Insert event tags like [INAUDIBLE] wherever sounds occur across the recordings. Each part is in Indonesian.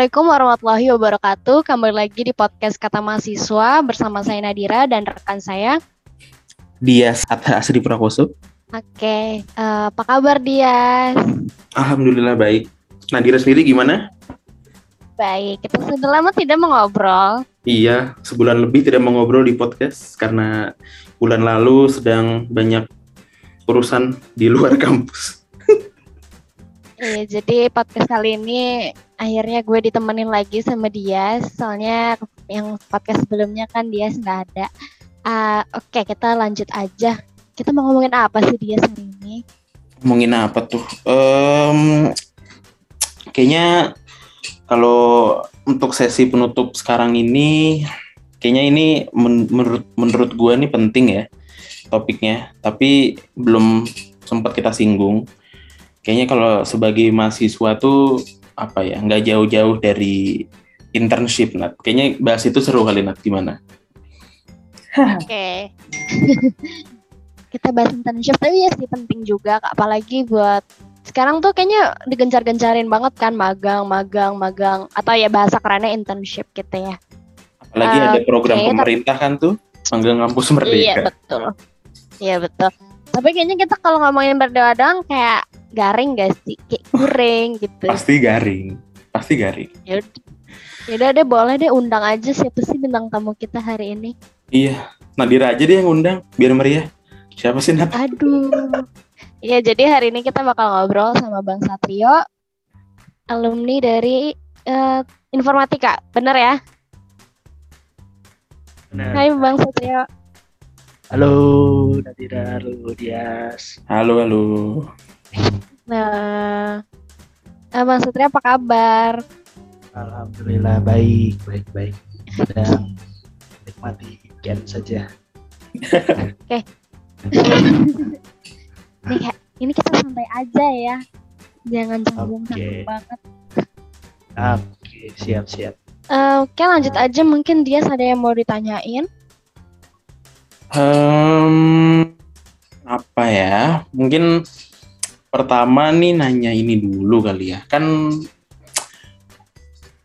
Assalamualaikum warahmatullahi wabarakatuh. Kembali lagi di podcast Kata Mahasiswa bersama saya Nadira dan rekan saya. Dias Asri Prakoso. Oke, uh, apa kabar Dias? Alhamdulillah baik. Nadira sendiri gimana? Baik, kita sudah lama tidak mengobrol. Iya, sebulan lebih tidak mengobrol di podcast karena bulan lalu sedang banyak urusan di luar [LAUGHS] kampus. Iya, jadi podcast kali ini akhirnya gue ditemenin lagi sama dia. Soalnya yang podcast sebelumnya kan dia nggak ada. Uh, Oke, okay, kita lanjut aja. Kita mau ngomongin apa sih dia hari ini? Ngomongin apa tuh? Um, kayaknya kalau untuk sesi penutup sekarang ini, kayaknya ini men menurut menurut gue nih penting ya topiknya. Tapi belum sempat kita singgung kayaknya kalau sebagai mahasiswa tuh apa ya nggak jauh-jauh dari internship Nat. Kayaknya bahas itu seru kali Nat gimana? Oke. Okay. [LAUGHS] Kita bahas internship tapi ya sih penting juga apalagi buat sekarang tuh kayaknya digencar-gencarin banget kan magang, magang, magang atau ya bahasa kerennya internship gitu ya. Apalagi uh, ada program okay, pemerintah kan tuh magang kampus merdeka. Iya betul. Iya betul. Tapi kayaknya kita kalau ngomongin berdua doang kayak garing gak sih? Kayak kuring gitu. Pasti garing. Pasti garing. Ya udah deh boleh deh undang aja siapa sih bintang tamu kita hari ini? Iya, Nadira aja deh yang undang biar meriah. Siapa sih Nad? Aduh. Iya, jadi hari ini kita bakal ngobrol sama Bang Satrio, alumni dari uh, informatika. Bener ya? Bener. Hai Bang Satrio. Halo Nadira, halo Dias. Halo, halo. Nah, eh, Bang Satria apa kabar? Alhamdulillah baik, baik, baik. Sedang nikmati weekend saja. Oke. Nih, ini kita santai aja ya. Jangan canggung okay. banget. Oke, okay, siap, siap. Uh, Oke, okay, lanjut aja. Mungkin dia ada yang mau ditanyain. Um, apa ya? Mungkin pertama nih nanya ini dulu kali ya. Kan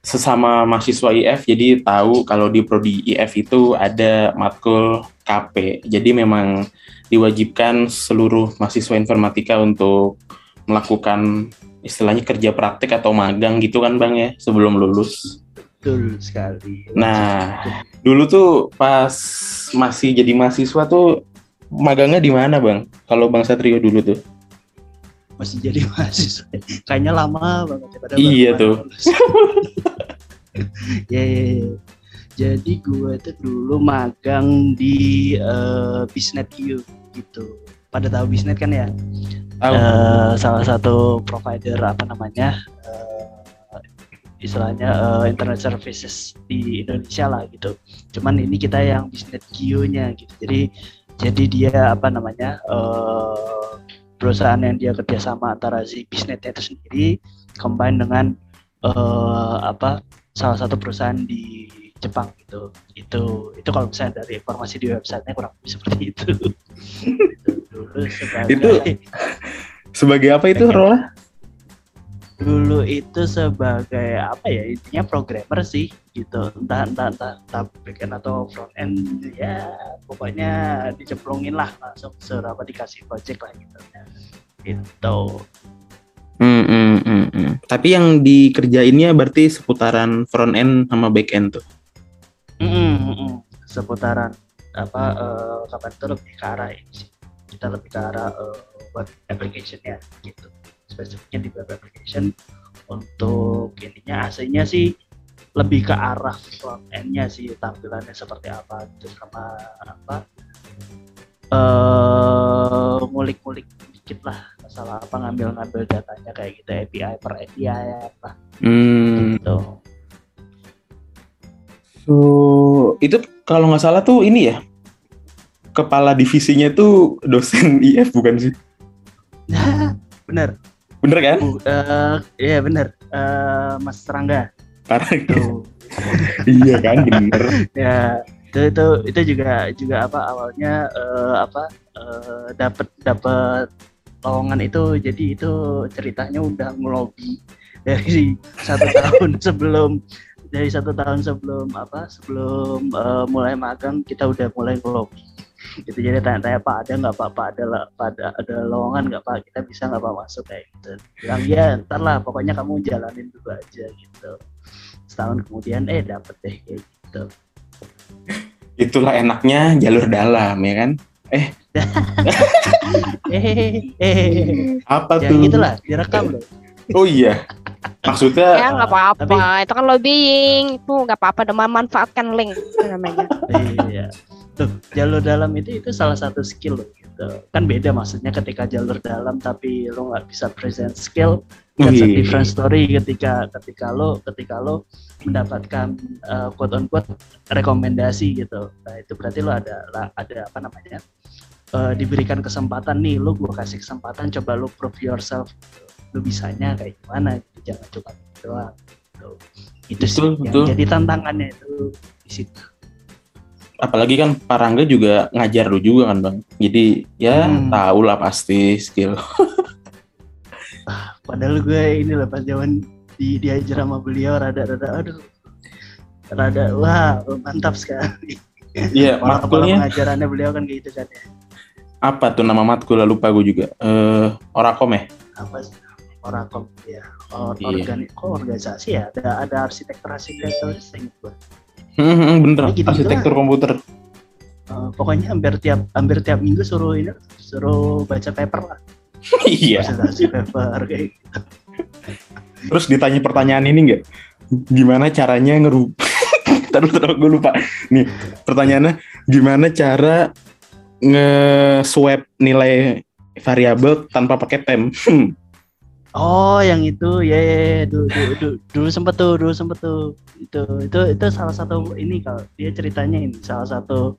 sesama mahasiswa IF jadi tahu kalau di prodi IF itu ada matkul KP. Jadi memang diwajibkan seluruh mahasiswa informatika untuk melakukan istilahnya kerja praktik atau magang gitu kan Bang ya sebelum lulus. Betul sekali. Nah, dulu tuh pas masih jadi mahasiswa tuh magangnya di mana Bang? Kalau Bang Satrio dulu tuh? Masih jadi [LAUGHS] mahasiswa. Kayaknya lama banget ya iya tuh. ya, ya, ya jadi gue itu dulu magang di uh, Bisnet U gitu. Pada tahu Bisnet kan ya? Oh. uh, salah satu provider apa namanya uh, istilahnya uh, internet services di Indonesia lah gitu. Cuman ini kita yang Bisnet Q nya gitu. Jadi jadi dia apa namanya uh, perusahaan yang dia kerjasama antara si bisnisnya itu sendiri combine dengan uh, apa salah satu perusahaan di Jepang gitu. Itu itu kalau misalnya dari informasi di websitenya kurang lebih seperti itu. [LAUGHS] Itu dulu sebagai itu [LAUGHS] sebagai apa itu role dulu itu sebagai apa ya intinya programmer sih gitu. Entah entah entah, entah backend atau front end ya pokoknya dicemplungin lah langsung serapa dikasih project lah gitu. Ya gitu. Hmm, hmm, hmm, hmm. tapi yang dikerjainnya berarti seputaran front end sama back end tuh? Hmm, hmm, hmm. seputaran apa uh, kapan itu lebih ke arah ini sih. Kita lebih ke arah uh, web application ya gitu spesifiknya di web application untuk ininya. Aslinya sih lebih ke arah front end-nya sih tampilannya seperti apa gitu sama apa uh, ngulik-ngulik dikit lah masalah apa ngambil-ngambil datanya kayak gitu API per API apa. Hmm. gitu. So itu kalau nggak salah tuh ini ya kepala divisinya tuh dosen IF bukan sih? [LAUGHS] Bener Bener kan? Uh, iya bener. Uh, Mas Rangga. Itu. [LAUGHS] iya kan bener. [LAUGHS] ya itu itu itu juga juga apa awalnya uh, apa uh, dapat dapat lowongan itu jadi itu ceritanya udah ngelobi dari [LAUGHS] satu tahun sebelum dari satu tahun sebelum apa sebelum uh, mulai magang kita udah mulai ngelobi gitu jadi tanya-tanya pak ada nggak pak? Pak ada pada ada lowongan nggak pak? Kita bisa nggak pak masuk? Kayak gitu. Bilang ya ntar lah pokoknya kamu jalanin dulu aja gitu. Setahun kemudian eh dapet deh kayak gitu. Itulah enaknya jalur dalam ya kan? Eh. [LAUGHS] Eh eh apa ya tuh? gitulah direkam loh. Oh iya. Maksudnya Ya nggak apa-apa, Tapi- itu kan lobbying, itu nggak apa-apa, dan memanfaatkan link namanya. iya tuh jalur dalam itu itu salah satu skill loh gitu. Kan beda maksudnya ketika jalur dalam tapi lo nggak bisa present skill. That's a different story ketika ketika lo ketika lo mendapatkan uh, quote on quote rekomendasi gitu. Nah itu berarti lo ada ada apa namanya uh, diberikan kesempatan nih lo gua kasih kesempatan coba lo prove yourself gitu. lo bisanya kayak gimana gitu. Jangan cuma gitu doang gitu. itu sih Betul, yang betul. jadi tantangannya itu di situ apalagi kan Pak Rangga juga ngajar lu juga kan bang jadi ya Hmm. tahu lah pasti skill [LAUGHS] Padahal gue ini lah pas zaman di diajar sama beliau rada-rada aduh rada wah mantap sekali. iya [LAUGHS] pola matkulnya pengajarannya beliau kan gitu kan ya. apa tuh nama matkul lupa gue juga eh orakom ya Apa sih? Orakom ya. Or, Iya. organi- kok organisasi ya? Ada ada arsitektur arsitektur gue. Hmm, hmm, bener. Ya, gitu-gitu arsitektur komputer. Eh, pokoknya hampir tiap hampir tiap minggu suruh ini suruh baca paper lah. [LAUGHS] iya. Presentasi paper kayak gitu. terus ditanya pertanyaan ini enggak gimana caranya ngeru terus terus gue lupa. Nih pertanyaannya gimana cara nge-swap nilai variabel tanpa pakai tem Hmm, Oh, yang itu ya, ya, ya. Dulu, dulu, dulu, dulu sempet tuh, dulu sempet tuh. Itu itu itu salah satu ini kalau dia ceritanya ini salah satu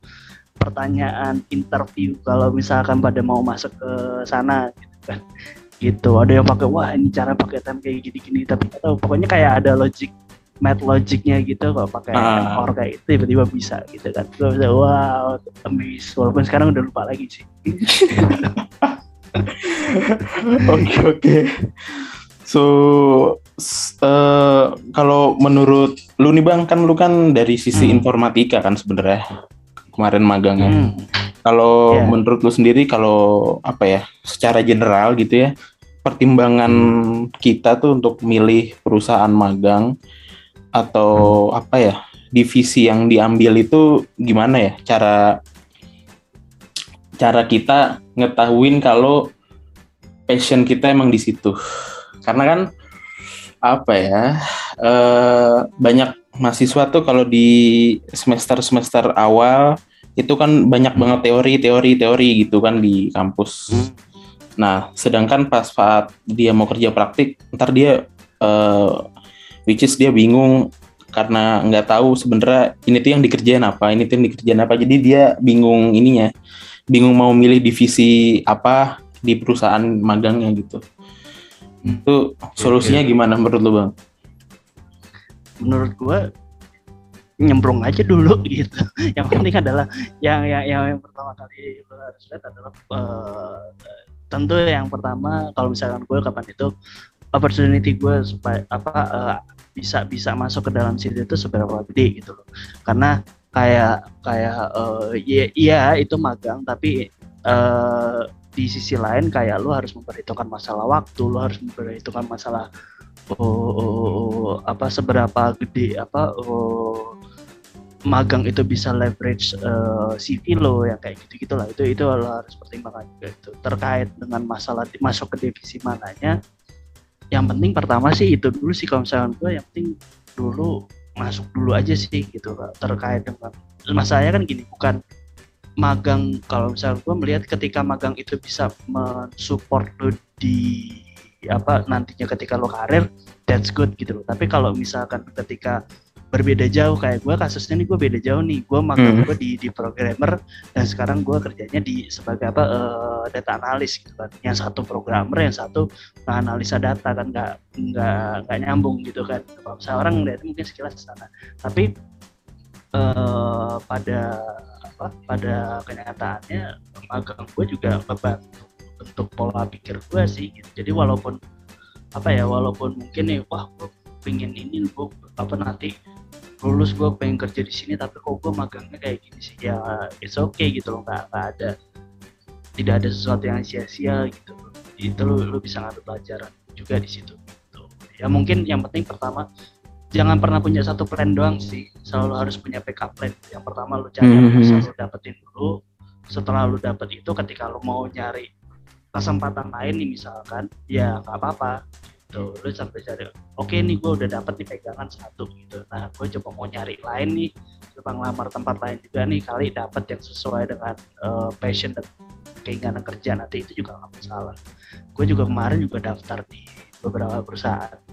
pertanyaan interview kalau misalkan pada mau masuk ke sana gitu kan. Gitu. Ada yang pakai wah ini cara pakai tem kayak gini-gini tapi tahu pokoknya kayak ada logic math logicnya gitu kalau pakai Ah. or kayak itu tiba-tiba bisa gitu kan. Gue bisa wow, amazed walaupun sekarang udah lupa lagi sih. [LAUGHS] [LAUGHS] Oke oke. So eh, kalau menurut lu nih bang kan lu kan dari sisi Hmm. informatika kan sebenarnya kemarin magangnya. Hmm. Kalau Iya. menurut lu sendiri kalau apa ya secara general gitu ya pertimbangan kita tuh untuk milih perusahaan magang atau apa ya divisi yang diambil itu gimana ya cara cara kita ngetahuin kalau passion kita emang di situ. Karena kan apa ya eh, banyak mahasiswa tuh kalau di semester semester awal itu kan banyak banget teori teori teori gitu kan di kampus. Hmm. nah sedangkan pas saat dia mau kerja praktik ntar dia eh, which is dia bingung karena nggak tahu sebenarnya ini tuh yang dikerjain apa ini tuh yang dikerjain apa. Jadi dia bingung ininya bingung mau milih divisi apa di perusahaan magangnya gitu Hmm. itu solusinya gimana menurut lo bang? menurut gua nyemplung aja dulu [LAUGHS] gitu. Yang penting adalah yang yang yang, yang pertama kali lo harus lihat adalah eh, tentu yang pertama kalau misalkan gue kapan itu opportunity gue supaya apa eh, bisa bisa masuk ke dalam situ itu seberapa gede gitu loh. Karena kayak kayak eh, iya iya itu magang tapi eh, di sisi lain kayak lu harus memperhitungkan masalah waktu, lu harus memperhitungkan masalah oh, oh, oh, apa seberapa gede apa oh, magang itu bisa leverage eh, CV lo yang kayak gitu gitulah itu itu lo harus pertimbangkan juga itu. Terkait dengan masalah masuk ke divisi mananya yang penting pertama sih itu dulu sih. Kalau misalnya gue yang penting dulu masuk dulu aja sih gitu terkait dengan masalahnya kan gini bukan magang kalau misalnya gue melihat ketika magang itu bisa mensupport lo di apa nantinya ketika lo karir that's good gitu loh. Tapi kalau misalkan ketika berbeda jauh. Kayak gue kasusnya nih gue beda jauh nih. Gue magang Hmm. gue di di programmer dan sekarang gue kerjanya di sebagai apa eh, data analis gitu kan. Yang satu programmer yang satu analisa data kan nggak nggak nggak nyambung gitu kan. Kalau misalnya orang lihat mungkin sekilas sana. Tapi eh, pada apa pada kenyataannya magang gue juga membantu bentuk pola pikir gue sih gitu. jadi walaupun apa ya walaupun mungkin nih wah gue pengen ini gue apa nanti lulus gue pengen kerja di sini tapi kok gue magangnya kayak gini sih? Ya it's okay gitu loh nggak ada tidak ada sesuatu yang sia-sia gitu. Itu lu, lu bisa ngambil pelajaran juga di situ gitu. ya mungkin yang penting pertama jangan pernah punya satu plan doang sih. Selalu harus punya backup plan. Yang pertama lu cari yang bisa lu dapetin dulu. Setelah lu dapet itu ketika lu mau nyari kesempatan lain nih misalkan ya nggak apa-apa gitu. Lu sampai cari oke nih gue udah dapet nih pegangan satu gitu. Nah gue coba mau nyari lain nih coba ngelamar tempat lain juga nih kali dapet yang sesuai dengan uh, passion dan keinginan kerja nanti itu juga nggak masalah. Gue juga kemarin juga daftar di beberapa perusahaan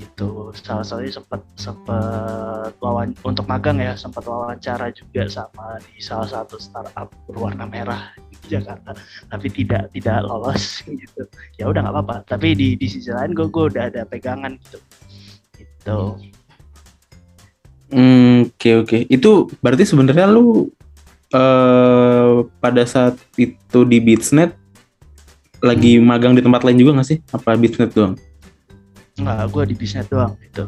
gitu salah satunya sempat sempat wawan untuk magang ya sempat wawancara juga sama di salah satu startup berwarna merah di Jakarta tapi tidak tidak lolos [LAUGHS] gitu ya udah nggak apa-apa tapi di di sisi lain gue gue udah ada pegangan gitu gitu Oke hmm, oke okay, okay. itu berarti sebenarnya lu uh, pada saat itu di Beatsnet lagi hmm. magang di tempat lain juga nggak sih? Apa Beatsnet doang? Enggak, gue di Beatsnet doang gitu.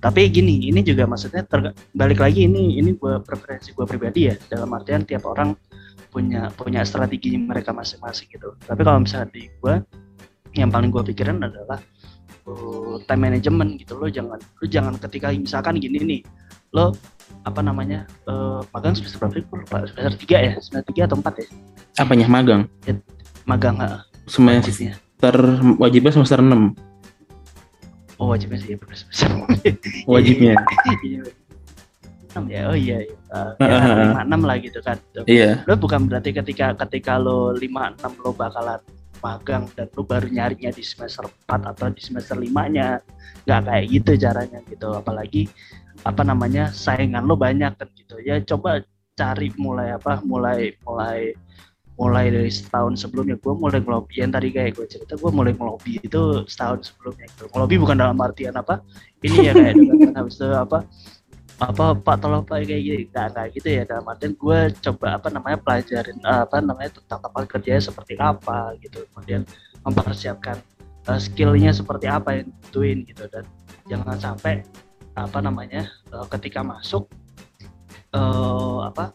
Tapi gini, ini juga maksudnya balik lagi ini ini gue preferensi gue pribadi ya. Dalam artian tiap orang punya punya strategi mereka masing-masing gitu. Tapi kalau misalnya di gue yang paling gue pikirin adalah uh, time management gitu lo jangan lo jangan ketika misalkan gini nih lo apa namanya uh, magang semester berapa gue lupa. Semester tiga ya? Semester tiga atau empat ya? Apanya? Magang? Ya, magang nggak semester wajibnya semester enam oh wajibnya sih [LAUGHS] wajibnya. Ya oh iya, iya. Uh, ya, lima enam lah gitu kan. Iya. Lo bukan berarti ketika ketika lo lima enam lo bakalan magang dan lo baru nyarinya di semester 4 atau di semester limanya nggak kayak gitu caranya gitu. Apalagi apa namanya saingan lo banyak kan gitu. Ya coba cari mulai apa mulai mulai mulai dari setahun sebelumnya gue mulai ngelobi. Yang tadi kayak gue cerita gue mulai ngelobi itu setahun sebelumnya gitu. Ngelobi bukan dalam artian apa ini ya kayak kan habis itu apa apa pak tolong pak kayak gini. Nggak kayak gitu ya dalam artian gue coba apa namanya pelajarin apa namanya tentang apa kerjanya seperti apa gitu. Kemudian mempersiapkan uh, skillnya seperti apa yang butuhin gitu. Dan jangan sampai apa namanya uh, ketika masuk uh, apa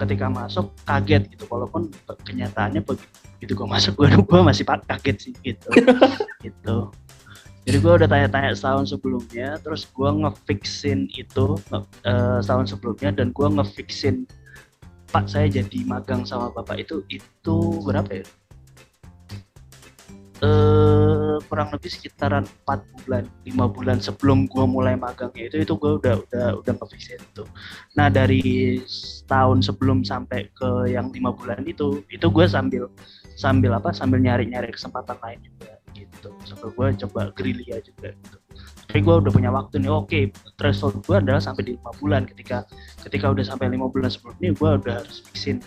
ketika masuk kaget gitu. Walaupun kenyataannya begitu gue masuk gue gue masih kaget sih gitu. [LAUGHS] Gitu. Jadi gue udah tanya-tanya setahun sebelumnya terus gue ngefixin itu uh, setahun sebelumnya dan gue ngefixin pak saya jadi magang sama bapak itu itu berapa ya uh, kurang lebih sekitaran 4 bulan, 5 bulan sebelum gue mulai magangnya itu itu gue udah udah udah ngefixin itu. Nah dari tahun sebelum sampai ke yang lima bulan itu, itu gue sambil sambil apa sambil nyari-nyari kesempatan lain juga gitu. Sambil gue coba gerilya juga gitu. Tapi gue udah punya waktu nih, oke threshold gue adalah sampai di lima bulan. Ketika ketika udah sampai lima bulan sebelumnya, gue udah harus fixin.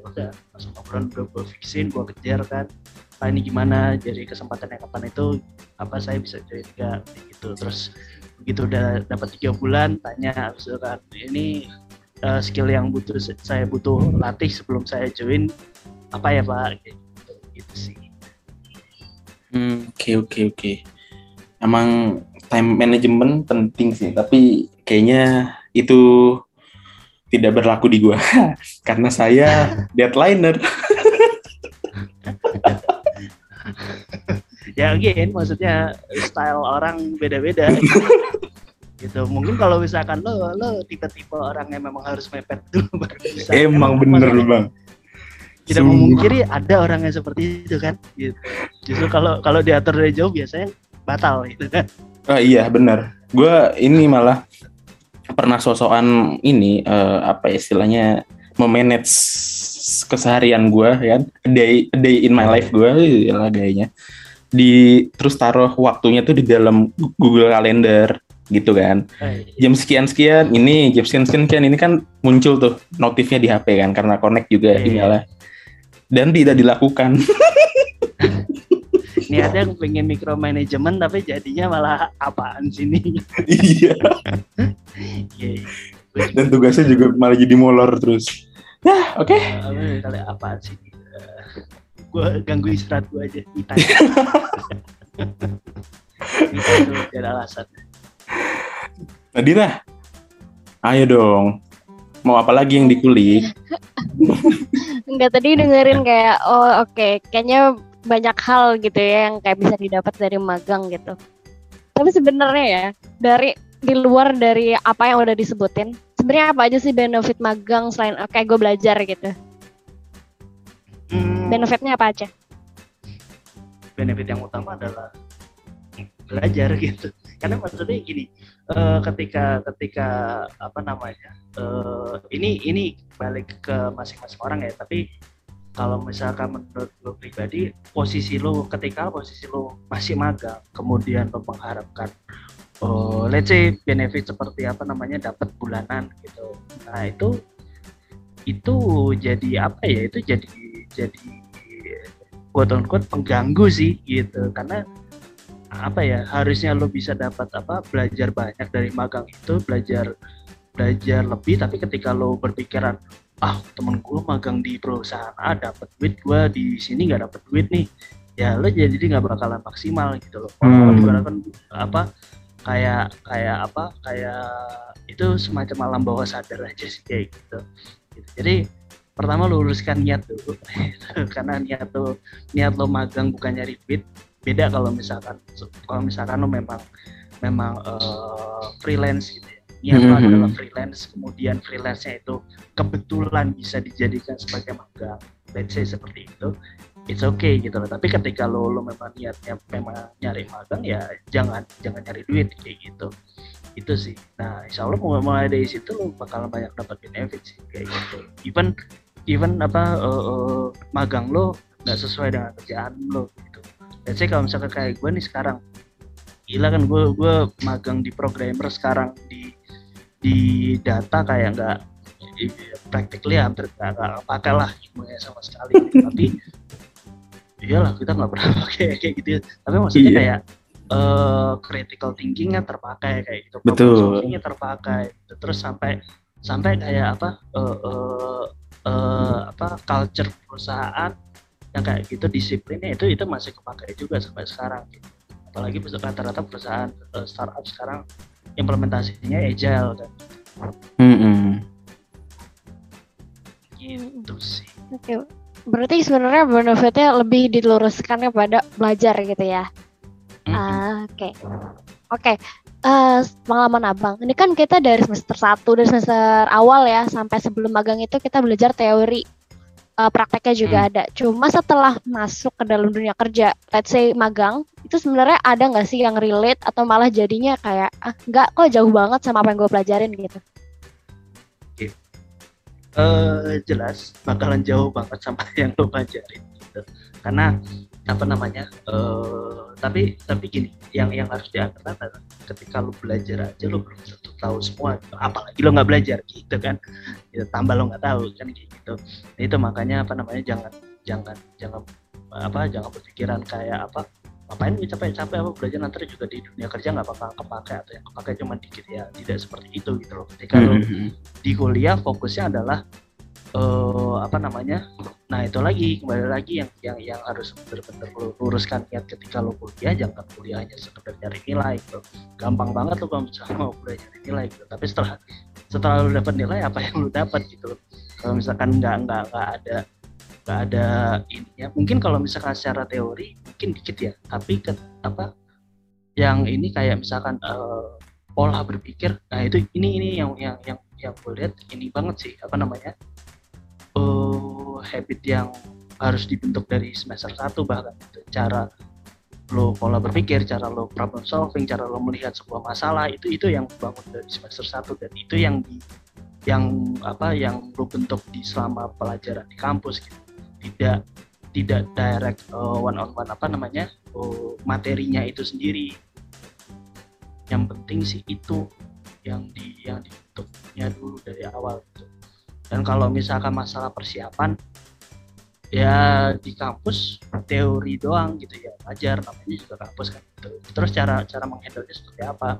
Ya udah, pas lima bulan udah gue fixin, gue kejar kan ah ini gimana? Jadi kesempatan yang kapan itu apa saya bisa join juga gitu terus begitu udah dapat tiga bulan tanya kan ini uh, skill yang butuh saya butuh latih sebelum saya join apa ya pak? Gitu, gitu sih. Hmm, oke oke oke. Emang time management penting sih tapi kayaknya itu tidak berlaku di gua. [LAUGHS] Karena saya deadlineer. [LAUGHS] Ya again maksudnya style orang beda-beda. [LAUGHS] Gitu. mungkin kalau misalkan lo lo tipe-tipe orang yang memang harus mepet dulu baru bisa. Emang bener lo bang. Tidak Semua. memungkiri ada orang yang seperti itu kan. Gitu. Justru kalau kalau diatur dari jauh biasanya batal gitu kan. Oh iya benar gue ini malah pernah sosokan ini uh, apa istilahnya memanage keseharian gue kan a day day in my life gue lah gayanya. Di terus taruh waktunya tuh di dalam Google Calendar gitu kan. Jam sekian sekian ini jam sekian sekian ini kan muncul tuh notifnya di HP kan karena connect juga yeah. emailnya. Dan tidak dilakukan. [LAUGHS] Niatnya pengen micromanagement tapi jadinya malah apaan sini iya [LAUGHS] yeah. [LAUGHS] dan tugasnya juga malah jadi molor terus Ya, oke. Okay. Kali apa sih? gue ganggu istirahat gue aja. tuh jadi [LAUGHS] alasan Nadira, ayo dong. Mau apa lagi yang dikulik? Enggak tadi dengerin kayak oh oke kayaknya banyak hal gitu ya yang kayak bisa didapat dari magang gitu. Tapi sebenarnya ya dari di luar dari apa yang udah disebutin, sebenarnya apa aja sih benefit magang selain oke gue belajar gitu? Hmm, Benefitnya apa aja? benefit yang utama adalah belajar gitu karena maksudnya gini eh, ketika ketika apa namanya eh, ini ini balik ke masing-masing orang ya tapi kalau misalkan menurut lo pribadi posisi lo ketika posisi lo masih magang kemudian lo mengharapkan oh let's say benefit seperti apa namanya dapat bulanan gitu. Nah itu itu jadi apa ya itu jadi jadi quote unquote pengganggu sih gitu. Karena apa ya harusnya lo bisa dapat apa belajar banyak dari magang itu belajar belajar lebih. Tapi ketika lo berpikiran ah temen gue magang di perusahaan A dapat duit gue di sini nggak dapat duit nih ya lo jadi nggak bakalan maksimal gitu loh. Kalau Hmm. ibaratkan apa kayak kayak apa kayak itu semacam alam bawah sadar aja sih kayak gitu, Gitu. jadi pertama luruskan niat dulu. [LAUGHS] Karena niat lo niat lo magang bukan nyari duit beda kalau misalkan kalau misalkan lo memang memang eh, freelance gitu ya. Niat lo Mhm. adalah freelance kemudian freelance-nya itu kebetulan bisa dijadikan sebagai magang. Let's say seperti itu it's okay gitu loh. Tapi ketika lo lo memang niatnya memang nyari magang ya jangan jangan nyari duit kayak gitu. Itu sih. Nah insya Allah mulai, mulai dari situ lo bakalan banyak dapat benefit sih kayak gitu. Even even apa eh, eh, magang lo nggak sesuai dengan kerjaan lo gitu. Let's say kalau misalkan kayak gue nih sekarang gila kan gue gue magang di programmer sekarang di di data kayak nggak practically hampir nggak pakai lah ilmunya sama sekali. Tapi iyalah kita nggak pernah [LAUGHS] pakai kayak gitu tapi maksudnya Iya. kayak eh critical thinkingnya terpakai kayak gitu Betul. problem solvingnya terpakai gitu. terus sampai sampai kayak apa eh eh, eh, apa culture perusahaan yang kayak gitu disiplinnya itu itu masih kepakai juga sampai sekarang gitu. apalagi rata-rata perusahaan eh, startup sekarang implementasinya agile kan Mm-mm. gitu sih Oke. Berarti sebenarnya benefitnya lebih diluruskan kepada belajar gitu ya. Ah, Oke. Oke. Eh, pengalaman abang. Ini kan kita dari semester 1 dari semester awal ya sampai sebelum magang itu kita belajar teori. Eh, prakteknya juga ada. Cuma setelah masuk ke dalam dunia kerja, let's say magang, itu sebenarnya ada nggak sih yang relate atau malah jadinya kayak ah nggak kok jauh banget sama apa yang gue pelajarin gitu. Eh jelas bakalan jauh banget sama [LAUGHS] yang lo pelajarin gitu. Karena apa namanya eh tapi tapi gini yang yang harus diangkat adalah ketika lo belajar aja lo belum tentu tahu semua gitu. apalagi lo nggak belajar gitu kan. Gitu, tambah lo nggak tahu kan gitu. Nah, itu makanya apa namanya jangan jangan jangan apa jangan berpikiran kayak apa ngapain gue capek-capek apa? Belajar nanti juga di dunia kerja nggak bakal kepake atau yang kepake cuma dikit ya. Tidak seperti itu gitu loh. Ketika lo Mm-mm. di kuliah fokusnya adalah eh apa namanya? Nah itu lagi. Kembali lagi yang yang yang harus benar-benar lu luruskan niat ketika lo kuliah jangan kuliah hanya sekedar nyari nilai gitu. Gampang banget lo kalau misalnya mau kuliah nyari nilai gitu. Tapi setelah setelah lo dapat nilai apa yang lo dapat gitu kalau misalkan nggak nggak nggak ada nggak ada ininya mungkin kalau misalkan secara teori mungkin dikit ya tapi ke, apa yang ini kayak misalkan eh, pola berpikir nah itu ini ini yang yang yang yang gue lihat ini banget sih apa namanya eh habit yang harus dibentuk dari semester 1 bahkan gitu. cara lo pola berpikir, cara lo problem solving, cara lo melihat sebuah masalah itu itu yang bangun dari semester 1 dan itu yang di yang apa yang lo bentuk di selama pelajaran di kampus gitu. Tidak tidak direct one on one apa namanya eh, materinya itu sendiri. Yang penting sih itu yang di yang dibentuknya dulu dari awal gitu. Dan kalau misalkan masalah persiapan ya di kampus teori doang gitu ya wajar namanya juga kampus kan gitu. terus cara cara menghandle seperti apa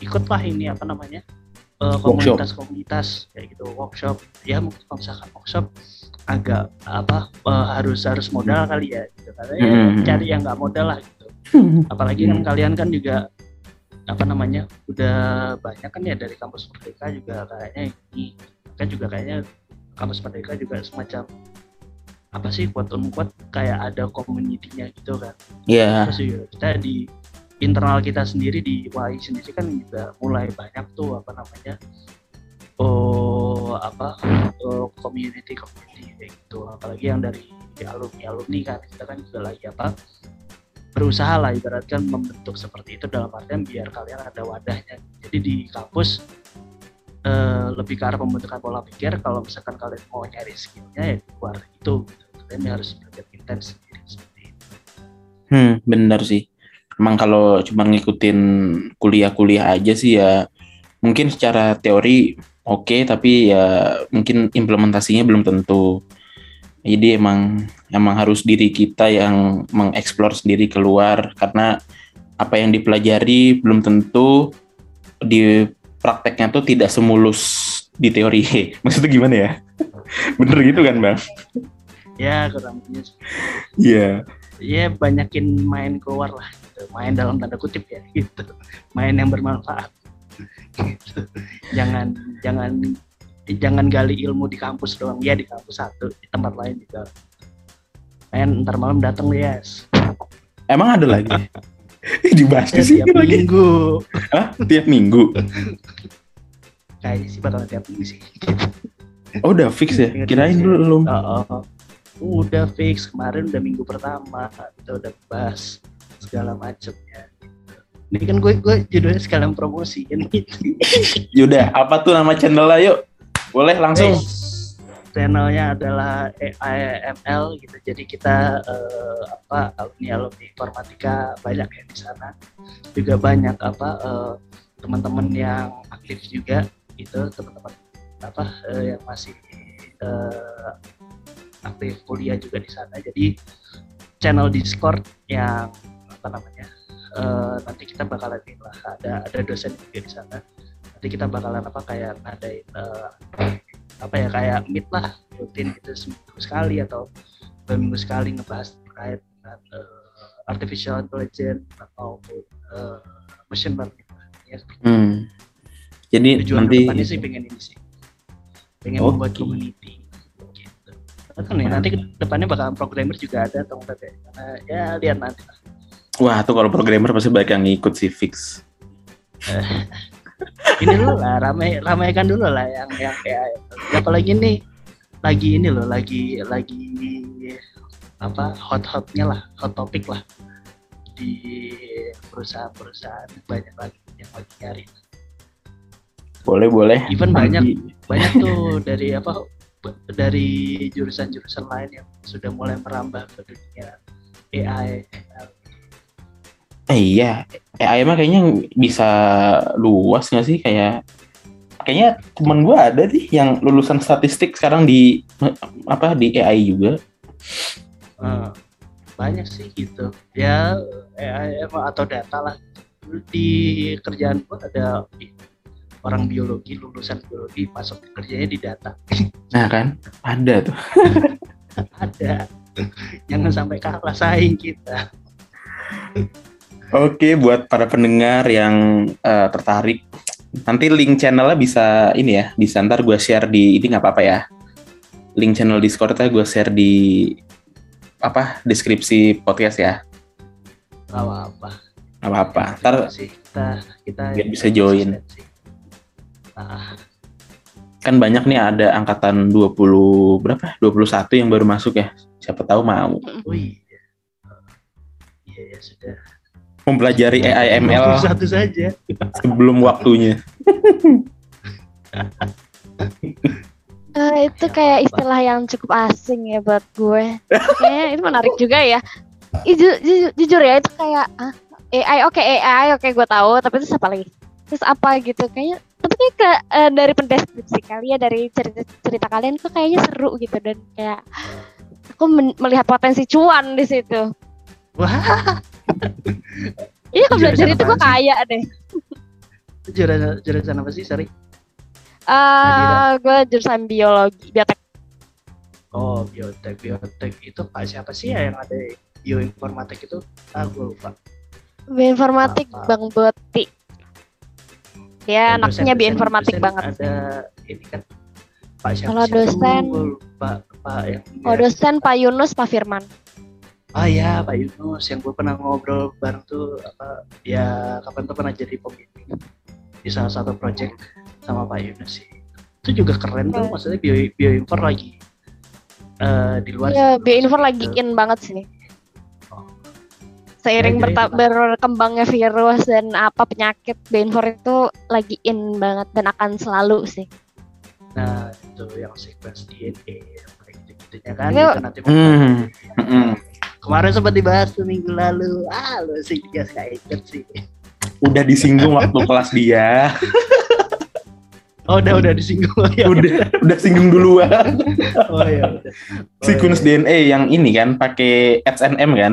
ikutlah ini apa namanya eh. Komunitas-komunitas kayak gitu workshop. Ya mungkin kalau misalkan workshop agak apa eh, harus harus modal kali ya gitu. Karena ya Mhm. cari yang nggak modal lah gitu. [LAUGHS] Apalagi kan kalian kan juga apa namanya udah banyak kan ya dari kampus Merdeka juga kayaknya ini kan juga kayaknya kampus Merdeka juga semacam apa sih quote unquote kayak ada community-nya gitu kan. Iya. terus juga kita di internal kita sendiri di WAI sendiri kan juga mulai banyak tuh apa namanya oh apa oh, community community kayak gitu apalagi yang dari alumni alumni kan kita kan juga lagi apa berusaha lah ibaratkan membentuk seperti itu dalam artian biar kalian ada wadahnya jadi di kampus eh, lebih ke arah pembentukan pola pikir kalau misalkan kalian mau nyari skillnya ya di luar itu gitu. kalian harus belajar intens sendiri seperti itu Hmm, benar sih. Emang kalau cuma ngikutin kuliah-kuliah aja sih ya mungkin secara teori oke tapi ya mungkin implementasinya belum tentu. Jadi emang emang harus diri kita yang mengeksplor sendiri keluar karena apa yang dipelajari belum tentu di prakteknya tuh tidak semulus di teori. [LAUGHS] Maksudnya gimana ya? [LAUGHS] Bener gitu kan, Bang? ya kurang lebihnya Iya. ya banyakin main keluar lah gitu. main dalam tanda kutip ya gitu main yang bermanfaat gitu. jangan jangan jangan gali ilmu di kampus doang ya di kampus satu di tempat lain juga main ntar malam datang yes Emang ada lagi? [LAUGHS] Dibahas di Ya, sini tiap lagi. minggu Hah? Tiap minggu? kayaknya sih bakal tiap minggu sih Oh udah fix ya? Kirain sih. belum. Oh, oh. udah fix kemarin udah minggu pertama kita udah bahas segala macamnya ini kan gue gue judulnya sekalian promosi kan? [LAUGHS] Gitu Yaudah, apa tuh nama channelnya? Yuk? Boleh langsung. Eh, channelnya adalah AIML gitu. Jadi kita eh, apa alumni alumni informatika banyak ya di sana. Juga banyak apa eh, teman-teman yang aktif juga gitu. Teman-teman apa eh, yang masih eh, aktif kuliah juga di sana. Jadi channel Discord yang apa namanya eh, nanti kita bakalan ini lah ada ada dosen juga di sana. Nanti kita bakalan apa kayak ngadain eh, apa ya kayak meet lah rutin gitu seminggu sekali atau dua minggu sekali ngebahas terkait dengan eh, artificial intelligence atau eh, machine learning ya. Hmm. Jadi tujuan nanti ke depannya sih pengen ini sih. Pengen Oke. membuat community gitu. Ya nanti ke depannya bakalan programmer juga ada atau enggak ya? Karena ya lihat nanti lah. Wah tuh kalau programmer pasti banyak yang ngikut sih fix. ini dulu lah ramai ramaikan dulu lah yang yang AI apalagi nih lagi ini loh lagi lagi apa hot hotnya lah hot topic lah di perusahaan-perusahaan banyak lagi yang lagi nyari Boleh boleh. even banyak banyak tuh dari apa dari jurusan-jurusan lain yang sudah mulai merambah ke dunia AI Eh, iya, AI mah kayaknya bisa luas nggak sih? Kayak kayaknya temen gue ada sih yang lulusan statistik sekarang di apa di AI juga. Eh, banyak sih gitu. Ya AI atau data lah. Di kerjaan gua ada orang biologi lulusan biologi masuk kerjanya di data. Nah kan? Ada tuh. [LAUGHS] ada. Jangan sampai kalah saing kita [LAUGHS] Oke, buat para pendengar yang eh, tertarik, nanti link channelnya bisa ini ya, bisa ntar gue share di ini nggak apa-apa ya. Link channel Discordnya gue share di apa deskripsi podcast ya, nggak apa-apa nggak apa-apa. Ntar sih kita kita biar bisa join. nah kan banyak nih ada angkatan 20 berapa? 21 yang baru masuk ya. Siapa tahu mau oh iya iya ya sudah mempelajari AI ML satu saja sebelum waktunya. [LAUGHS] Eh, itu kayak istilah yang cukup asing ya buat gue. Kayaknya itu menarik juga ya. Ih, ju- ju- jujur ya itu kayak ah, AI oke AI oke gue tahu tapi itu apa lagi? Terus apa gitu kayaknya tapi kayak ke, eh, dari pendeskripsi kalian dari cerita cerita kalian tuh kayaknya seru gitu dan kayak aku men- melihat potensi cuan di situ. wah [LAUGHS] Iya kalau belajar itu gue kaya deh. [LAUGHS] jurusan jurusan apa sih sorry Eh gue jurusan biologi, biotek. Oh, biotek, biotek itu Pak siapa sih ya yang ada bioinformatik itu? Ah, gue lupa. Bioinformatik Apa? Bang Boti. Ya, Dan anaknya dosen- bioinformatik dosen banget. Ada ini kan Pak siapa Kalau dosen- Pak Pak yang Oh, dosen Pak Yunus, Pak Firman. Ah ya Pak Yunus yang gue pernah ngobrol bareng tuh apa ya kapan tuh pernah jadi pembimbing di salah satu project sama Pak Yunus sih. Itu juga keren tuh Hmm. maksudnya bio bioinfor lagi eh, di luar. Ya, situ. bioinfor lagi Gitu. in banget sih. Oh. Seiring itu, berkembangnya virus dan apa penyakit, bioinfor itu lagi in banget dan akan selalu sih. Nah itu yang sequence DNA yang kayak gitu-gitunya kan. Itu- nanti Hmm. Mm-mm. Kemarin sempat dibahas tuh minggu lalu. Ah lu sih juga gak ikut sih. Udah disinggung waktu [LAUGHS] kelas dia. Oh udah udah disinggung [LAUGHS] ya. Udah udah singgung duluan. [LAUGHS] Oh ya udah. Oh, Sequence iya. DNA yang ini kan pakai SNM kan?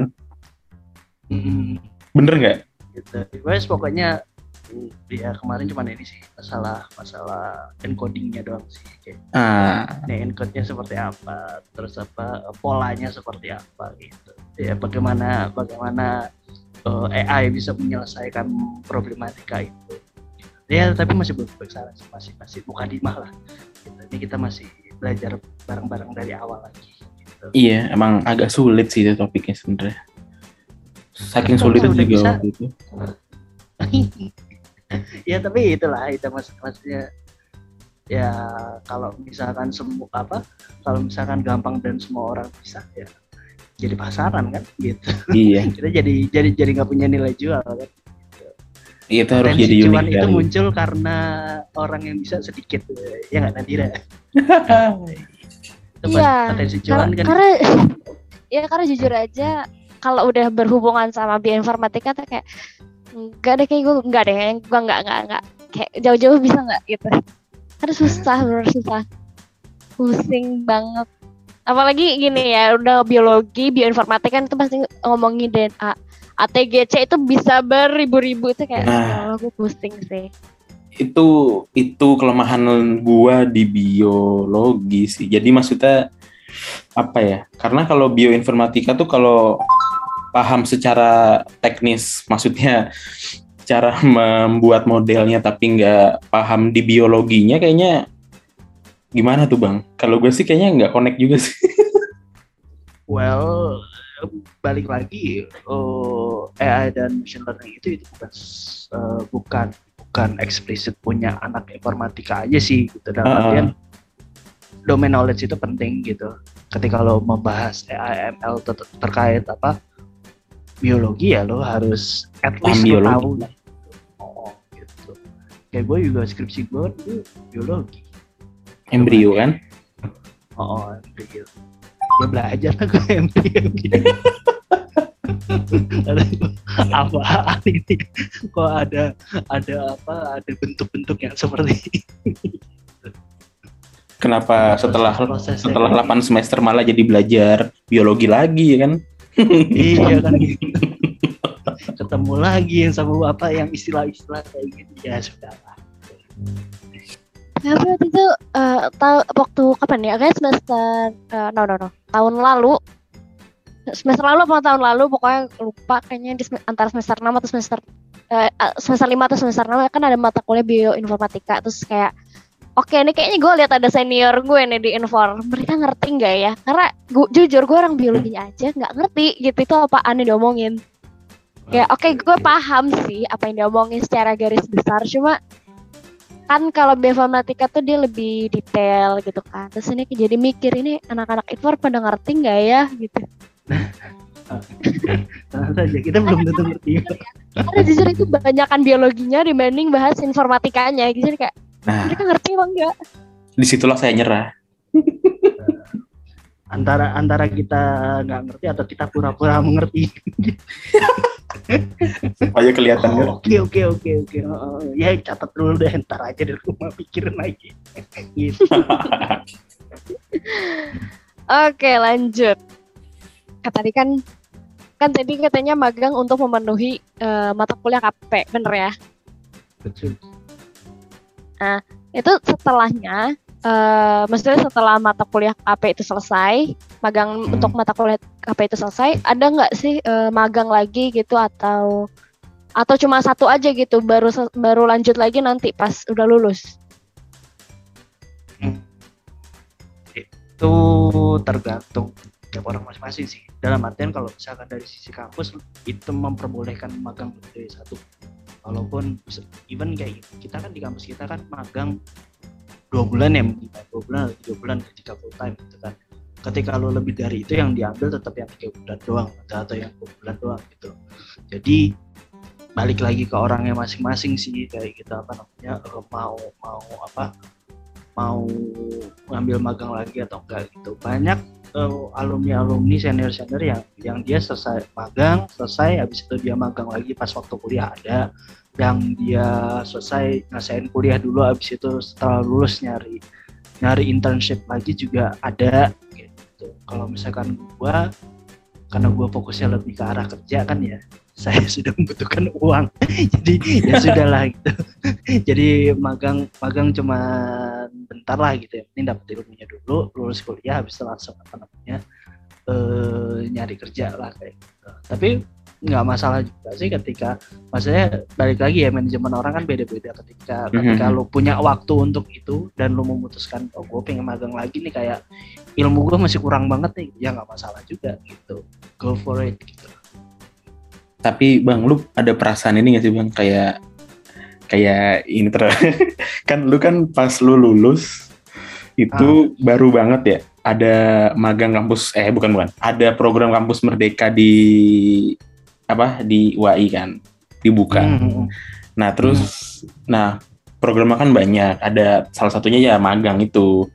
Mm-mm. Bener nggak? gitu. Wes pokoknya mm, ya kemarin cuma ini sih masalah masalah encodingnya doang sih kayak Ah, ini encode-nya seperti apa terus apa polanya seperti apa gitu ya bagaimana bagaimana eh, AI bisa menyelesaikan problematika itu ya tapi masih belum besar masih masih bukan dimah lah gitu. ini kita masih belajar bareng-bareng dari awal lagi gitu. iya, emang agak sulit sih itu topiknya sebenarnya. Saking Kalau sulit udah juga bisa. waktu itu. [LAUGHS] ya tapi itulah itu mas maksudnya ya kalau misalkan semua apa kalau misalkan gampang dan semua orang bisa ya jadi pasaran kan gitu. Iya, [LAUGHS] kita jadi jadi jadi nggak punya nilai jual kan itu harus jadi unik itu kali. muncul karena orang yang bisa sedikit ya nggak Nadira? Itu Iya, potensi cuan kan? karena [LAUGHS] ya karena jujur aja kalau udah berhubungan sama bioinformatika tuh kayak enggak deh kayak gue enggak deh gue enggak enggak enggak kayak jauh-jauh bisa enggak gitu karena susah bener susah pusing banget apalagi gini ya udah biologi bioinformatika kan itu pasti ngomongin DNA ATGC itu bisa beribu-ribu itu kayak Nah. nah. gue pusing sih itu itu kelemahan gua di biologi sih. Jadi maksudnya apa ya? Karena kalau bioinformatika tuh kalau paham secara teknis, maksudnya cara [LAUGHS] membuat modelnya tapi nggak paham di biologinya kayaknya gimana tuh bang? Kalau gue sih kayaknya nggak connect juga sih. [LAUGHS] well balik lagi oh, AI dan machine learning itu itu bukan eh, bukan bukan eksplisit punya anak informatika aja sih gitu dalam Uh-uh. artian domain knowledge itu penting gitu ketika lo membahas AI ML ter- terkait apa biologi ya lo harus at least lo tahu lah oh gitu kayak gue juga skripsi gue dulu biologi Embrio kan? Oh, oh embrio. Ya belajar lah gue embrio [LAUGHS] gitu. Aduh, Apaan ini? Kok ada ada apa? Ada bentuk-bentuk yang seperti Kenapa setelah setelah kayak 8 semester malah jadi belajar biologi lagi ya kan? Iya kan gitu. [LAUGHS] Ketemu lagi yang sama apa yang istilah-istilah kayak gitu ya sudah lah. Tapi waktu itu eh, tahu waktu kapan ya? Kayak semester eh, no no no tahun lalu semester lalu apa tahun lalu pokoknya lupa kayaknya di antara semester 6 atau semester eh, eh, semester 5 atau semester 6 kan ada mata kuliah bioinformatika terus kayak oke ini kayaknya gue lihat ada senior gue nih di Infor. Mereka ngerti nggak ya? Karena gua, jujur gue orang biologinya aja nggak ngerti gitu itu apaan yang diomongin. Kayak oke gue paham sih apa yang diomongin secara garis besar cuma kan kalau bioinformatika tuh dia lebih detail gitu kan. Terus ini jadi mikir ini anak-anak Infor pada ngerti nggak ya gitu. Tenang saja kita belum tentu ngerti. karena jujur itu banyakan biologinya dibanding bahas informatikanya. Gitu Jadi kayak Nah, mereka ngerti apa enggak di situlah saya nyerah. [LAUGHS] Antara antara kita nggak ngerti atau kita pura-pura mengerti. [LAUGHS] Supaya kelihatan. Oh, Oke oke oke oke. Oh, ya catat dulu deh ntar aja di rumah pikirin lagi. [LAUGHS] gitu. oke lanjut tadi kan kan tadi katanya magang untuk memenuhi eh, mata kuliah KP bener ya Betul. Itu setelahnya eh maksudnya setelah mata kuliah KP itu selesai magang Hmm. untuk mata kuliah KP itu selesai ada nggak sih eh, magang lagi gitu atau Atau cuma satu aja gitu baru baru lanjut lagi nanti pas udah lulus? Itu tergantung tiap orang masing-masing sih. Dalam artian kalau misalkan dari sisi kampus itu memperbolehkan magang lebih dari satu. Walaupun even kayak kita kan di kampus kita kan magang dua bulan ya mungkin dua bulan atau tiga bulan ketika full time gitu kan. Ketika lo lebih dari itu yang diambil tetap yang tiga bulan doang atau yang dua bulan doang gitu jadi balik lagi ke orangnya masing-masing sih kayak gitu apa namanya mau mau apa mau ngambil magang lagi atau enggak gitu. Banyak uh, alumni alumni senior senior yang yang dia selesai magang selesai habis itu dia magang lagi pas waktu kuliah ada yang dia selesai ngasain kuliah dulu habis itu setelah lulus nyari nyari internship lagi juga ada gitu. Kalau misalkan gua karena gua fokusnya lebih ke arah kerja kan ya saya [LAUGHS] sudah membutuhkan uang. Jadi ya sudahlah gitu. Jadi magang magang cuma bentar lah gitu ya. Ini dapat ilmunya dulu lulus kuliah habis itu langsung apa namanya eh, nyari kerja lah kayak gitu. Tapi nggak masalah juga sih ketika maksudnya balik lagi ya manajemen orang kan beda-beda ketika mm-hmm. ketika lo punya waktu untuk itu dan lo memutuskan oh gue pengen magang lagi nih kayak ilmu gue masih kurang banget nih. Ya nggak masalah juga gitu. Go for it gitu tapi bang lu ada perasaan ini gak sih bang kayak kayak ini ter [LAUGHS] kan lu kan pas lu lulus itu ah. baru banget ya ada magang kampus eh bukan bukan ada program kampus merdeka di apa di UAI kan dibuka. Hmm. hmm, hmm. Nah terus, hmm. nah programnya kan banyak. Ada salah satunya ya magang itu.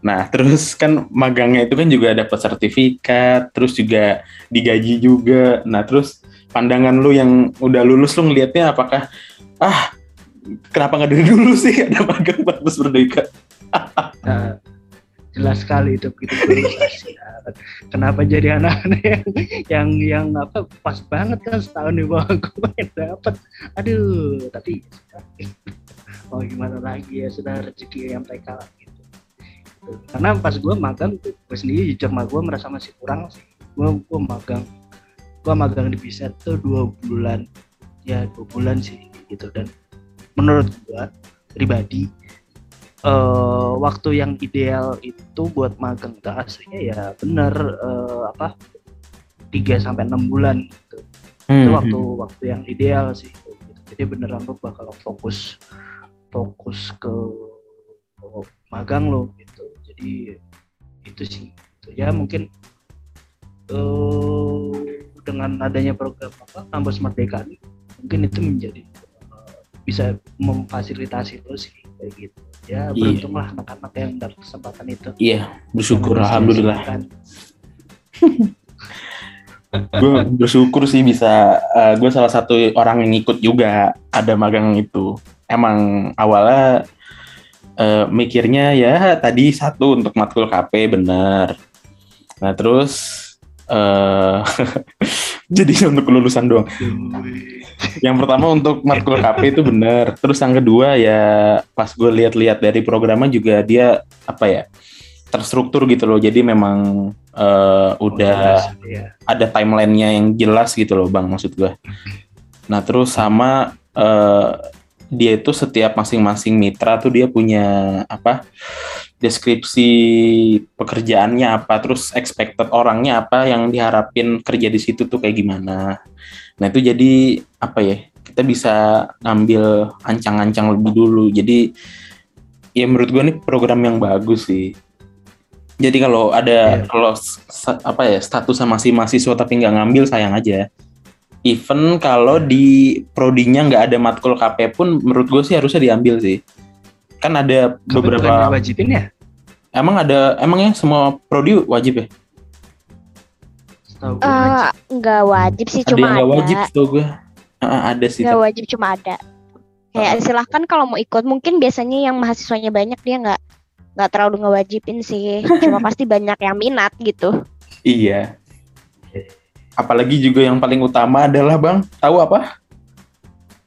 Nah [LAUGHS] terus kan magangnya itu kan juga dapat sertifikat, terus juga digaji juga. Nah terus pandangan lu yang udah lulus lu ngelihatnya apakah ah kenapa nggak dari dulu sih? [LAUGHS] Ada magang kampus merdeka? nah, [LAUGHS] jelas sekali itu begitu [LAUGHS] kenapa jadi anak-anak yang, yang yang apa pas banget kan setahun di bawah gue dapat aduh tapi mau gimana lagi ya sudah rezeki yang mereka gitu. Karena pas gue magang gue sendiri jujur mah gue merasa masih kurang sih. Gue gue magang gue magang di bisa tuh dua bulan ya dua bulan sih gitu dan menurut gue pribadi uh, waktu yang ideal itu buat magang itu aslinya ya bener uh, apa 3 sampai enam bulan gitu. Hmm. Itu waktu waktu yang ideal sih. Gitu. Jadi beneran lo bakal fokus fokus ke magang lo gitu. Jadi itu sih. Gitu. Ya mungkin uh, dengan adanya program apa kampus merdeka ini mungkin itu menjadi uh, bisa memfasilitasi lo sih kayak gitu. Ya iya. beruntunglah iya. anak-anak yang dapat kesempatan itu. Iya bersyukur alhamdulillah. [LAUGHS] gue bersyukur sih bisa uh, eh, gue salah satu orang yang ikut juga ada magang itu. Emang awalnya uh, mikirnya ya tadi satu untuk matkul KP bener. Nah terus uh, [LAUGHS] jadi untuk kelulusan doang yang pertama untuk matkul KP itu benar. Terus yang kedua ya pas gue lihat-lihat dari programnya juga dia apa ya terstruktur gitu loh. Jadi memang uh, udah oh, iya. ada timelinenya yang jelas gitu loh bang maksud gue. Nah terus sama uh, dia itu setiap masing-masing mitra tuh dia punya apa deskripsi pekerjaannya apa terus expected orangnya apa yang diharapin kerja di situ tuh kayak gimana Nah itu jadi apa ya kita bisa ngambil ancang-ancang lebih dulu. Jadi ya menurut gue ini program yang bagus sih. Jadi kalau ada yeah. kalau apa ya status sama si mahasiswa tapi nggak ngambil sayang aja. Even kalau di prodinya nggak ada matkul KP pun menurut gue sih harusnya diambil sih. Kan ada beberapa wajibin ya? Emang ada emangnya semua prodi wajib ya? uh, nggak wajib sih ada cuma yang ada. wajib tuh gue. Uh, ada sih. Nggak wajib cuma ada. Kayak uh. silahkan kalau mau ikut mungkin biasanya yang mahasiswanya banyak dia nggak nggak terlalu ngewajibin sih. [LAUGHS] cuma pasti banyak yang minat gitu. Iya. Apalagi juga yang paling utama adalah bang, tahu apa?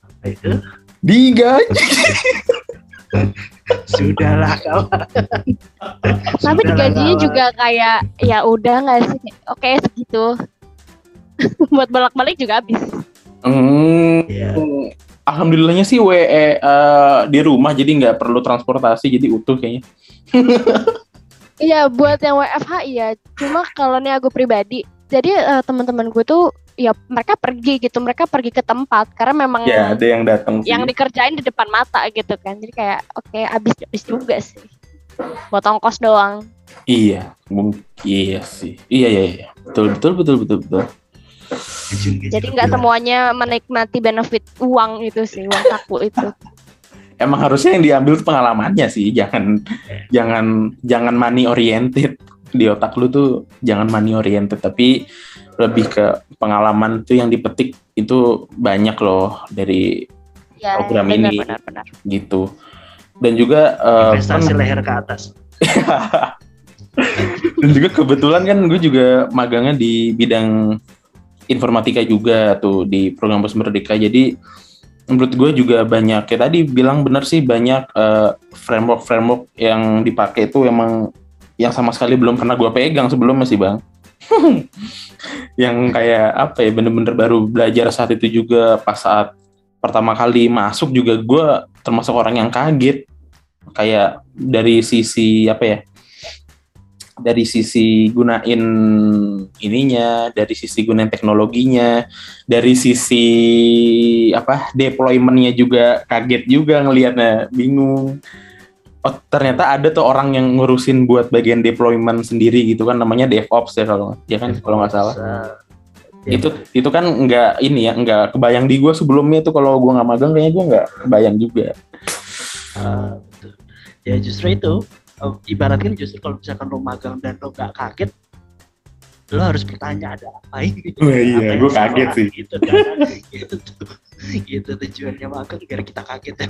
Apa itu? Digaji. [LAUGHS] Sudahlah kawan. [LAUGHS] Tapi gajinya juga kayak ya udah nggak sih? Oke segitu. [LAUGHS] Buat bolak-balik juga habis. Hmm, Iya. Alhamdulillahnya sih WE eh, di rumah jadi nggak perlu transportasi jadi utuh kayaknya. Iya buat yang WFH iya. Cuma kalau nih aku pribadi, jadi eh, teman-teman gue tuh ya mereka pergi gitu, mereka pergi ke tempat karena memang Ya ada yang datang sih. yang dikerjain di depan mata gitu kan. Jadi kayak oke habis habis juga sih. Buat ongkos doang. Iya, mungkin iya sih. Iya iya iya. Betul betul betul betul betul. Jadi nggak semuanya menikmati benefit uang itu sih, uang saku itu. [LAUGHS] Emang harusnya yang diambil pengalamannya sih, jangan jangan jangan money oriented di otak lu tuh jangan money oriented tapi lebih ke pengalaman tuh yang dipetik itu banyak loh dari Ya, Program benar, ini. benar, benar. gitu dan juga eh, investasi kan- leher ke atas. [LAUGHS] dan juga kebetulan kan gue juga magangnya di bidang informatika juga tuh di program Pos Merdeka jadi menurut gue juga banyak kayak tadi bilang benar sih banyak framework framework yang dipakai itu emang yang sama sekali belum pernah gue pegang sebelumnya sih bang [LAUGHS] yang kayak apa ya bener-bener baru belajar saat itu juga pas saat pertama kali masuk juga gue termasuk orang yang kaget kayak dari sisi apa ya dari sisi gunain ininya, dari sisi gunain teknologinya, dari sisi apa deploymentnya juga kaget juga ngelihatnya, bingung. Oh ternyata ada tuh orang yang ngurusin buat bagian deployment sendiri gitu kan namanya DevOps ya kalau ya kan kalau nggak salah. Ya, Itu itu kan nggak ini ya nggak kebayang di gue sebelumnya tuh kalau gue nggak magang kayaknya gue nggak kebayang juga. Betul. Ya justru itu eh, ibaratkan justru kalau misalkan lo magang dan lo gak kaget lo harus bertanya ada apa ini Wah, [LAUGHS] iya, gua kaget sih. gitu kan [LAUGHS] gitu tuh gitu tujuannya magang biar kita kaget ya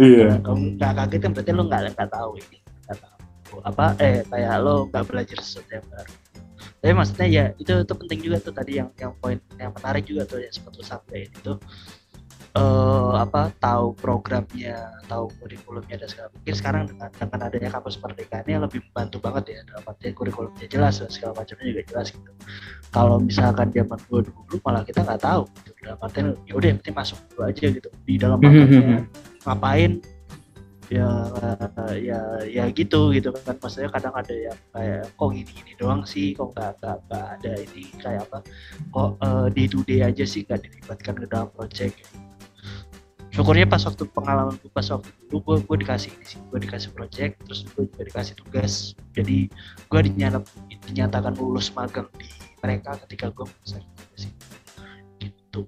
Iya. kalau nggak kaget kan? Berarti lo nggak nggak tahu ini. Nggak tahu. Apa? Eh kayak lo nggak belajar sesuatu yang baru. Tapi maksudnya ya itu itu penting juga tuh tadi yang yang poin yang menarik juga tuh yang sempat lo sampaikan itu. Eh apa? Tahu programnya tahu kurikulumnya dan segala mungkin sekarang dengan dengan adanya kampus merdeka ini lebih membantu banget ya dalam artian kurikulumnya jelas dan segala macamnya juga jelas gitu. Kalau misalkan zaman gue dulu malah kita nggak tahu gitu. dalam artian ya udah penting masuk dulu aja gitu. Di dalam magangnya ngapain? Ya ya ya gitu gitu kan. Maksudnya kadang ada yang kayak kok gini gini doang sih? Kok nggak nggak ada ini? Kayak apa? Kok eh, day to day aja sih nggak dilibatkan ke dalam project? Syukurnya pas waktu pengalaman gue pas waktu dulu gue gue dikasih ini sih. Gue dikasih project terus gue juga dikasih tugas. Jadi gue dinyata, dinyatakan lulus magang di mereka ketika gue selesai itu. Gitu.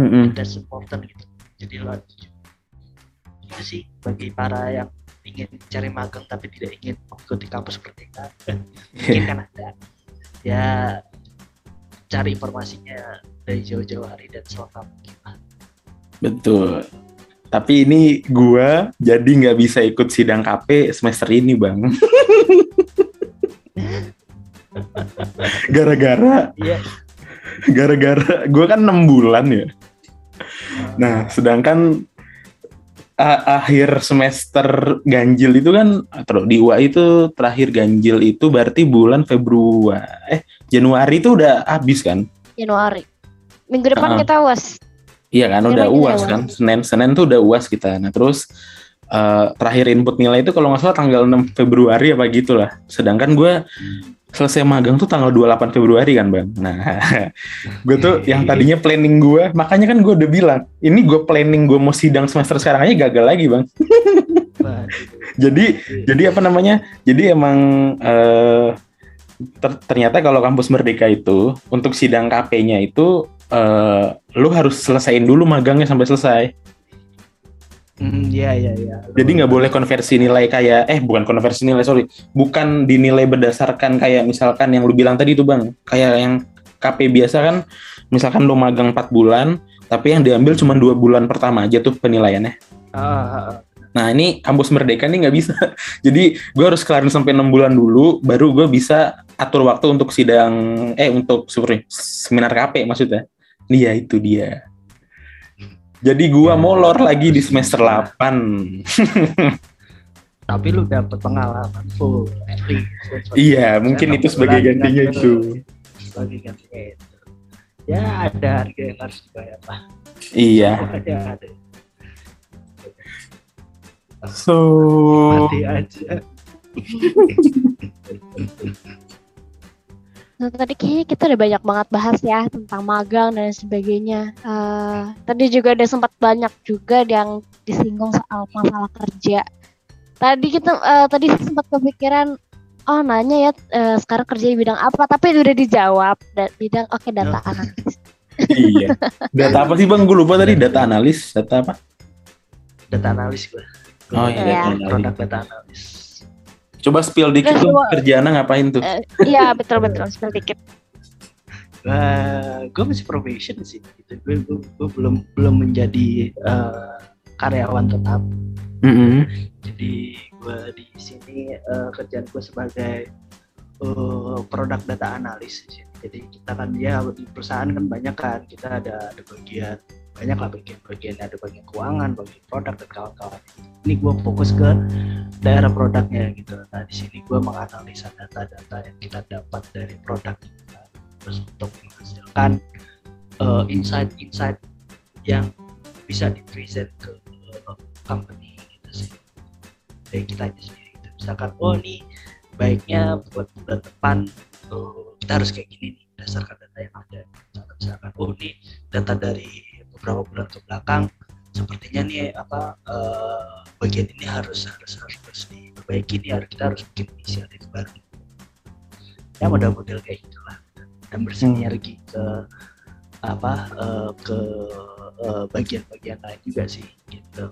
Mm-mm. that's important gitu jadi lo harus itu sih bagi para yang ingin cari magang tapi tidak ingin mengikuti kampus merdeka mungkin kan ada ya cari informasinya dari jauh-jauh hari dan selama mungkin. Betul. Tapi ini gua jadi nggak bisa ikut sidang KP semester ini, Bang. [LAUGHS] Gara-gara, iya gara-gara gua kan enam bulan ya. Nah, sedangkan a- akhir semester ganjil itu kan atau di UA itu terakhir ganjil itu berarti bulan Februari eh Januari itu udah habis kan? Januari. Minggu depan Ah. kita was. Iya kan Iya, udah uas kan Senin Senin tuh udah uas kita. Nah terus eh, terakhir input nilai itu kalau nggak salah tanggal 6 Februari apa gitulah. Sedangkan gue selesai magang tuh tanggal 28 Februari kan bang. Nah [LAUGHS] gue tuh yang tadinya planning gue, makanya kan gue udah bilang ini gue planning gue mau sidang semester sekarang aja gagal lagi bang. [LAUGHS] Jadi jadi apa namanya? Jadi emang eh, ter- ternyata kalau kampus Merdeka itu untuk sidang KP-nya itu eh, lu harus selesaiin dulu magangnya sampai selesai. Hmm, iya iya iya. Jadi nggak boleh konversi nilai kayak eh bukan konversi nilai sorry, bukan dinilai berdasarkan kayak misalkan yang lu bilang tadi itu bang, kayak yang KP biasa kan, misalkan lu magang 4 bulan, tapi yang diambil cuma dua bulan pertama aja tuh penilaiannya. Ah, ah, ah. Nah ini kampus Merdeka ini nggak bisa. [LAUGHS] Jadi gue harus kelarin sampai enam bulan dulu, baru gue bisa atur waktu untuk sidang, eh untuk sorry, seminar KP maksudnya. Iya itu dia. Jadi gue Ya, molor lagi di semester bisa. [LAUGHS] 8. Tapi lu dapet pengalaman full at least. Iya, mungkin itu sebagai gantinya itu. Sebagai gantinya itu. ya ada harga yang harus dibayar lah Iya. ada ada So, mati aja [LAUGHS] Nah, tadi kayaknya kita udah banyak banget bahas ya tentang magang dan sebagainya. Eh, tadi juga ada sempat banyak juga yang disinggung soal masalah kerja. Tadi kita eh, tadi sempat kepikiran oh nanya ya eh, sekarang kerja di bidang apa tapi udah dijawab da- bidang oke data Oh. analis. iya. Data apa sih bang? Gue lupa tadi. Data analis. Data apa? data analis gue Oh iya. Data analis. produk data analis Coba spill dikit tuh gua- kerjaannya ngapain tuh? Eh, Iya betul betul spill dikit. Wah, gue masih probation sih gitu gue, gue, gue belum belum menjadi eh, karyawan tetap Mm-mm. jadi gue di sini eh, kerjaan gue sebagai eh, produk data analis jadi kita kan ya di perusahaan kan banyak kan kita ada ada bagian banyak lah bagian-bagian ada bagian keuangan bagian produk dan kawan-kawan. Ini gue fokus ke daerah produknya gitu. Nah di sini gue menganalisa data-data yang kita dapat dari produk kita. Terus untuk menghasilkan eh, insight-insight yang bisa di present ke eh, company gitu sih dari kita sendiri gitu. misalkan oh nih baiknya buat bulan depan eh, kita harus kayak gini nih berdasarkan data yang ada. Misalkan, misalkan oh nih data dari beberapa bulan ke belakang sepertinya nih apa eh, bagian ini harus harus harus, harus diperbaiki nih harus kita harus bikin inisiatif baru. Ya model-model kayak gitulah. Dan bersinergi ke apa eh, ke eh, bagian-bagian lain juga sih gitu.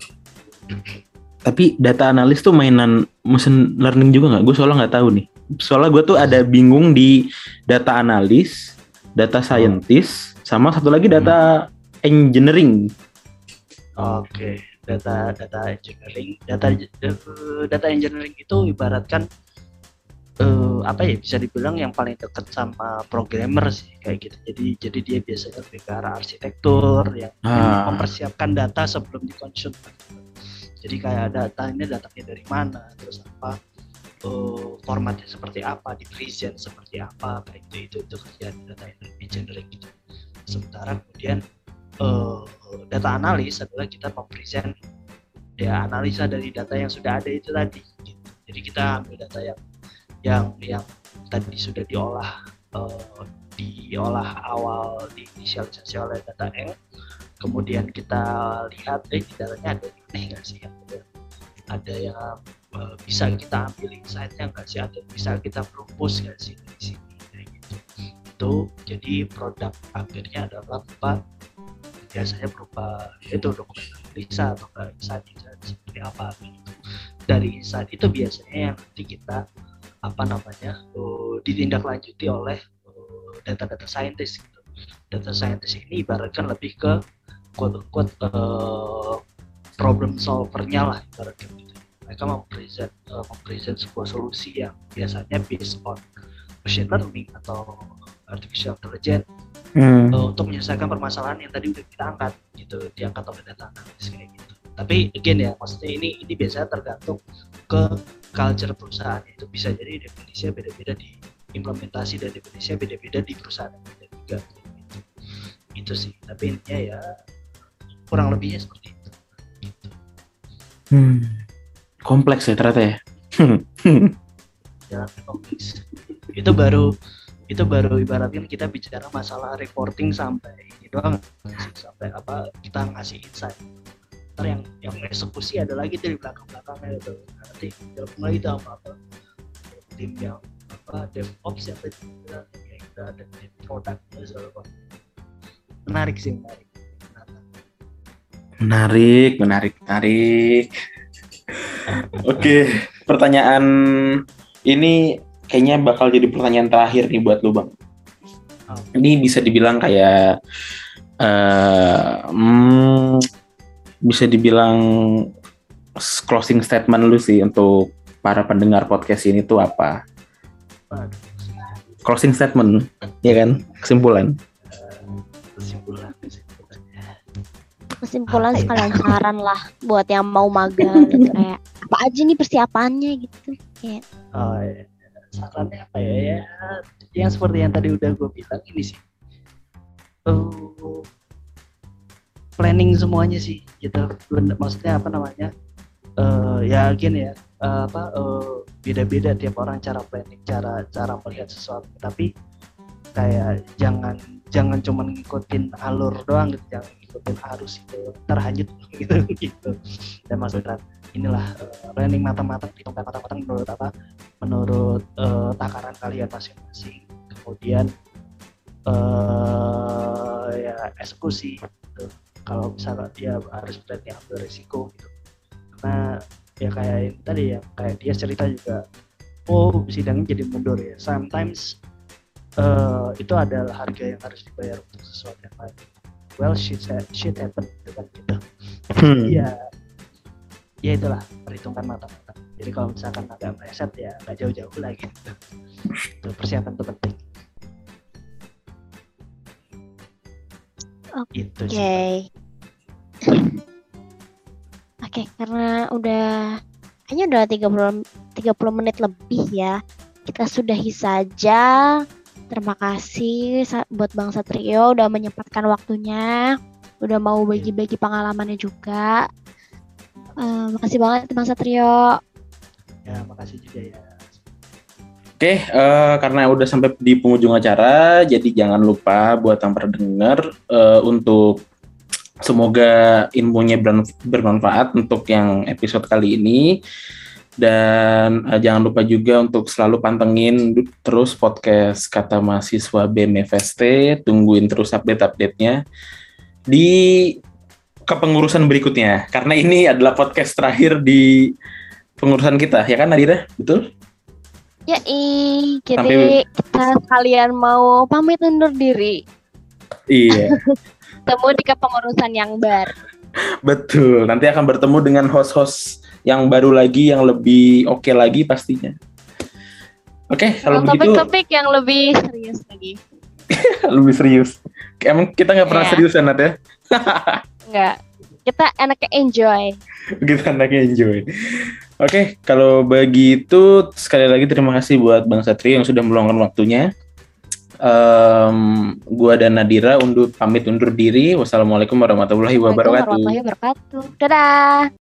Tapi data analis tuh mainan machine learning juga nggak? Gue soalnya nggak tahu nih. Soalnya gue tuh ada bingung di data analis, data scientist, sama satu lagi data engineering. Oke, data data engineering, data eh, data engineering itu ibaratkan eh, apa ya bisa dibilang yang paling dekat sama programmer sih kayak gitu. Jadi jadi dia biasanya lebih ke arah arsitektur yang Ah. mempersiapkan data sebelum dikonsum. Jadi kayak data ini datanya dari mana, terus apa eh, formatnya seperti apa, di present seperti apa, kayak itu itu itu kerjaan data engineering gitu. Sementara kemudian eh, data analis adalah kita mempresent ya analisa dari data yang sudah ada itu tadi. Gitu. Jadi kita ambil data yang yang yang tadi sudah diolah eh, diolah awal diinisialisasi oleh data L kemudian kita lihat eh di datanya ada yang nggak sih ada, ada yang eh, bisa kita ambil insight-nya nggak sih yang bisa kita propose nggak sih dari sini gitu itu jadi produk akhirnya adalah biasanya berupa itu dokumen analisa atau ke insight insight seperti apa gitu. Dari insight itu biasanya yang nanti kita apa namanya eh, ditindaklanjuti oleh eh, data-data scientist gitu. Data scientist ini ibaratkan lebih ke quote unquote eh, problem solvernya lah ibaratkan gitu. Mereka mempresent eh, mempresent sebuah solusi yang biasanya based on machine learning atau artificial intelligence Hmm. uh, untuk menyelesaikan permasalahan yang tadi udah kita angkat gitu diangkat oleh data analis kayak gitu tapi again ya maksudnya ini ini biasanya tergantung ke culture perusahaan itu bisa jadi definisinya beda-beda di implementasi dan definisinya beda-beda di perusahaan yang beda juga gitu. itu sih tapi intinya ya kurang lebihnya seperti itu gitu. Hmm. Kompleks ya ternyata ya. [LAUGHS] jalan kompleks itu baru itu baru ibaratkan kita bicara masalah reporting sampai ini doang sih, sampai apa kita ngasih insight. Ntar yang yang eksekusi ada lagi di belakang belakangnya gitu. Nanti gabung lagi tuh apa apa tim yang apa DevOps yang tadi bilang, yang kita ada tim produk dan segala menarik sih menarik. Menarik, menarik, menarik. [LAUGHS] Oke, pertanyaan ini kayaknya bakal jadi pertanyaan terakhir nih buat lu bang. Oh. Ini bisa dibilang kayak, eh hmm, bisa dibilang closing statement lu sih untuk para pendengar podcast ini tuh apa? Waduh, Closing statement, ya kan? Kesimpulan. kesimpulan Kesimpulan Apa ya? sekalian saran lah buat yang mau magang gitu kayak apa aja nih persiapannya gitu. Kayak Oh ya, sarannya apa ya? ya? Yang seperti yang tadi udah gue bilang ini sih. uh, planning semuanya sih gitu maksudnya apa namanya Eh ya gini ya eh, apa eh, beda-beda tiap orang cara planning cara cara melihat sesuatu tapi kayak jangan jangan cuma ngikutin alur doang gitu jangan ngikutin arus itu terhanyut [LAUGHS] gitu gitu dan maksudnya inilah eh, planning matang-matang hitungkan matang-matang menurut apa menurut eh, takaran kalian masing-masing. Kemudian eh ya eksekusi gitu. kalau misalnya dia harus berani ambil risiko gitu. Karena ya kayak ini tadi ya kayak dia cerita juga oh sidangnya jadi mundur ya. Sometimes eh, itu adalah harga yang harus dibayar untuk sesuatu yang lain. Well shit shit happen gitu kan gitu. Hmm. Iya. Ya itulah perhitungan matang-matang. Jadi kalau misalkan agak meleset ya nggak jauh-jauh lagi. Itu persiapan itu penting. Oke. Itu Oke. Oke, karena udah kayaknya udah 30 30 menit lebih ya. Kita sudahi saja. Terima kasih buat Bang Satrio udah menyempatkan waktunya, udah mau bagi-bagi pengalamannya juga. Eh, makasih banget Bang Satrio. Ya makasih juga ya. Oke, eh, karena udah sampai di penghujung acara, jadi jangan lupa buat yang pernah denger eh, untuk semoga ilmunya bermanfaat untuk yang episode kali ini. Dan eh, jangan lupa juga untuk selalu pantengin terus podcast kata mahasiswa BMFST, tungguin terus update-update-nya di kepengurusan berikutnya. Karena ini adalah podcast terakhir di pengurusan kita, ya kan Nadira? Betul? Ya, ih, jadi Sampai- kita sekalian mau pamit undur diri. Iya. [LAUGHS] Temu di kepengurusan yang baru. Betul, nanti akan bertemu dengan host-host yang baru lagi, yang lebih oke lagi pastinya. Oke, kalau Kalau begitu topik-topik yang lebih serius lagi. [LAUGHS] lebih serius. Emang kita nggak pernah Iya. serius ya, Nat ya? [LAUGHS] Enggak. Kita enaknya enjoy. Kita anaknya enjoy. Oke, kalau begitu sekali lagi terima kasih buat Bang Satrio yang sudah meluangkan waktunya. Em, gua dan Nadira undur pamit undur diri. Wassalamualaikum warahmatullahi wabarakatuh. warahmatullahi wabarakatuh. Dadah.